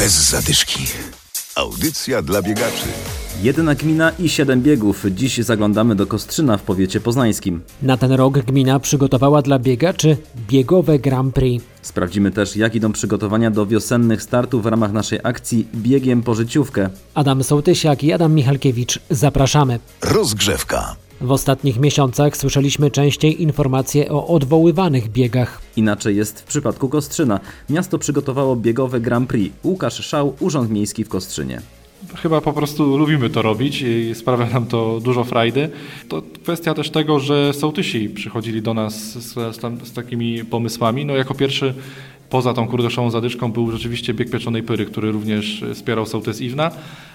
Bez zadyszki. Audycja dla biegaczy. Jedna gmina i siedem biegów. Dziś zaglądamy do Kostrzyna w powiecie poznańskim. Na ten rok gmina przygotowała dla biegaczy biegowe Grand Prix. Sprawdzimy też, jak idą przygotowania do wiosennych startów w ramach naszej akcji Biegiem po życiówkę. Adam Sołtysiak i Adam Michalkiewicz. Zapraszamy. Rozgrzewka. W ostatnich miesiącach słyszeliśmy częściej informacje o odwoływanych biegach. Inaczej jest w przypadku Kostrzyna. Miasto przygotowało biegowe Grand Prix. Łukasz Szał, Urząd Miejski w Kostrzynie. Chyba po prostu lubimy to robić i sprawia nam to dużo frajdy. To kwestia też tego, że sołtysi przychodzili do nas z, z, z takimi pomysłami. No jako pierwszy poza tą kurdoszową zadyszką był rzeczywiście bieg pieczonej pyry, który również wspierał sołtys Iwna.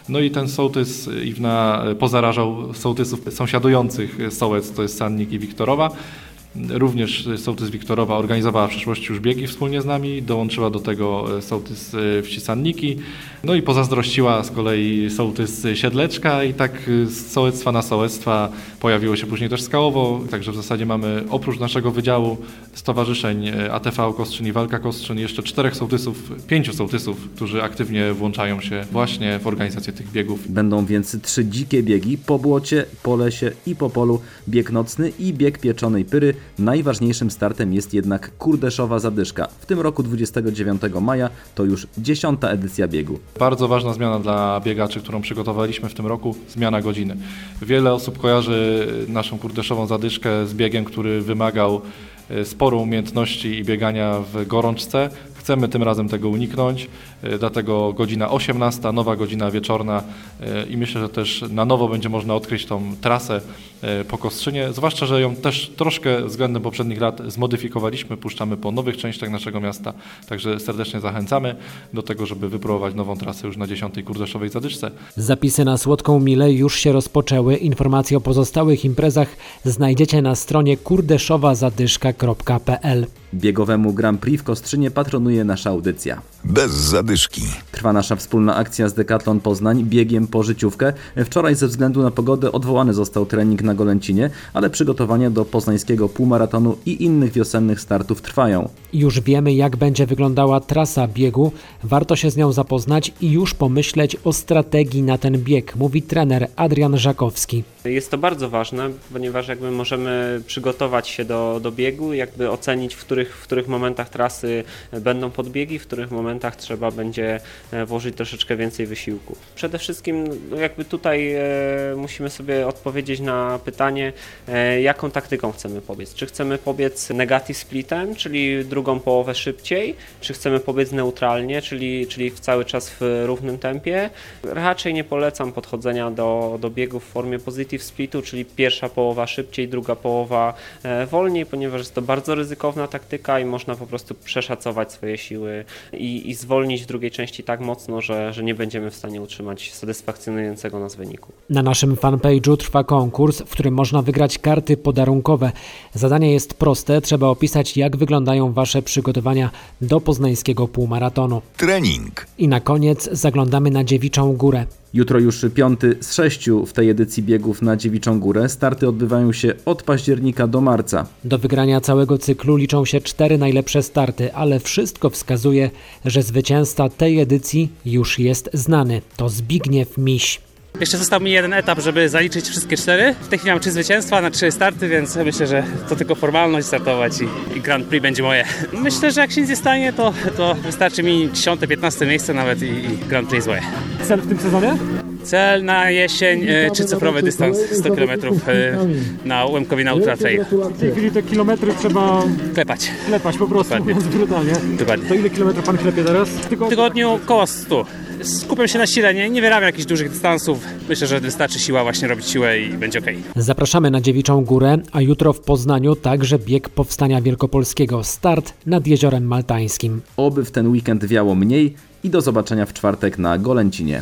No i ten sołtys Iwna pozarażał sołtysów sąsiadujących sołec, to jest Sannik i Wiktorowa. Również sołtys Wiktorowa organizowała w przeszłości już biegi wspólnie z nami, dołączyła do tego sołtys wsi Sanniki, no i pozazdrościła z kolei sołtys Siedleczka i tak z sołectwa na sołectwa pojawiło się później też Skałowo, także w zasadzie mamy oprócz naszego wydziału stowarzyszeń ATV Kostrzyn i Walka Kostrzyn jeszcze czterech sołtysów, pięciu sołtysów, którzy aktywnie włączają się właśnie w organizację tych biegów. Będą więc trzy dzikie biegi po błocie, po lesie i po polu, bieg nocny i bieg pieczonej pyry. Najważniejszym startem jest jednak Kurdeszowa Zadyszka. W tym roku 29 maja to już dziesiąta edycja biegu. Bardzo ważna zmiana dla biegaczy, którą przygotowaliśmy w tym roku, zmiana godziny. Wiele osób kojarzy naszą Kurdeszową Zadyszkę z biegiem, który wymagał sporo umiejętności i biegania w gorączce. Chcemy tym razem tego uniknąć, dlatego godzina 18, nowa godzina wieczorna i myślę, że też na nowo będzie można odkryć tą trasę po Kostrzynie, zwłaszcza, że ją też troszkę względem poprzednich lat zmodyfikowaliśmy, puszczamy po nowych częściach naszego miasta, także serdecznie zachęcamy do tego, żeby wypróbować nową trasę już na 10. Kurdeszowej Zadyszce. Zapisy na Słodką Milę już się rozpoczęły. Informacje o pozostałych imprezach znajdziecie na stronie kurdeszowazadyszka.pl. Biegowemu Grand Prix w Kostrzynie patronuje nasza audycja. Bez zadyszki. Trwa nasza wspólna akcja z Decathlon Poznań biegiem po życiówkę. Wczoraj ze względu na pogodę odwołany został trening na Golęcinie, ale przygotowania do poznańskiego półmaratonu i innych wiosennych startów trwają. Już wiemy, jak będzie wyglądała trasa biegu. Warto się z nią zapoznać i już pomyśleć o strategii na ten bieg, mówi trener Adrian Żakowski. Jest to bardzo ważne, ponieważ jakby możemy przygotować się do, do biegu, jakby ocenić, w których, w których momentach trasy będą podbiegi, w których momentach trzeba będzie włożyć troszeczkę więcej wysiłku. Przede wszystkim no jakby tutaj e, musimy sobie odpowiedzieć na pytanie, e, jaką taktyką chcemy pobiec. Czy chcemy pobiec negative splitem, czyli drugą połowę szybciej, czy chcemy pobiec neutralnie, czyli, czyli cały czas w równym tempie. Raczej nie polecam podchodzenia do, do biegu w formie positive splitu, czyli pierwsza połowa szybciej, druga połowa e, wolniej, ponieważ jest to bardzo ryzykowna taktyka i można po prostu przeszacować swoje siły i, i zwolnić w drugiej części tak mocno, że, że nie będziemy w stanie utrzymać satysfakcjonującego nas wyniku. Na naszym fanpage'u trwa konkurs, w którym można wygrać karty podarunkowe. Zadanie jest proste, trzeba opisać jak wyglądają Wasze przygotowania do poznańskiego półmaratonu. Trening. I na koniec zaglądamy na Dziewiczą Górę. Jutro już piąty z sześciu w tej edycji biegów na Dziewiczą Górę. Starty odbywają się od października do marca. Do wygrania całego cyklu liczą się cztery najlepsze starty, ale wszystko wskazuje, że zwycięzca tej edycji już jest znany. To Zbigniew Miś. Jeszcze został mi jeden etap, żeby zaliczyć wszystkie cztery. W tej chwili mam trzy zwycięstwa na trzy starty, więc myślę, że to tylko formalność startować i, i Grand Prix będzie moje. Myślę, że jak się nic nie stanie, to, to wystarczy mi 10-15 miejsce nawet i, i Grand Prix jest moje. Cel w tym sezonie? Cel na jesień, e, trzycyfrowy dystans 100 km e, na Łemkowi na Ultra Trail. W tej chwili te kilometry trzeba Klepać. klepać po prostu, Dokładnie. mówiąc brutalnie. Dokładnie. To ile kilometrów pan klepie teraz? W tygodniu około 100. Skupiam się na sile, nie, nie wyrabiam jakichś dużych dystansów. Myślę, że wystarczy siła właśnie robić siłę i będzie ok. Zapraszamy na Dziewiczą Górę, a jutro w Poznaniu także bieg Powstania Wielkopolskiego. Start nad Jeziorem Maltańskim. Oby w ten weekend wiało mniej i do zobaczenia w czwartek na Golęcinie.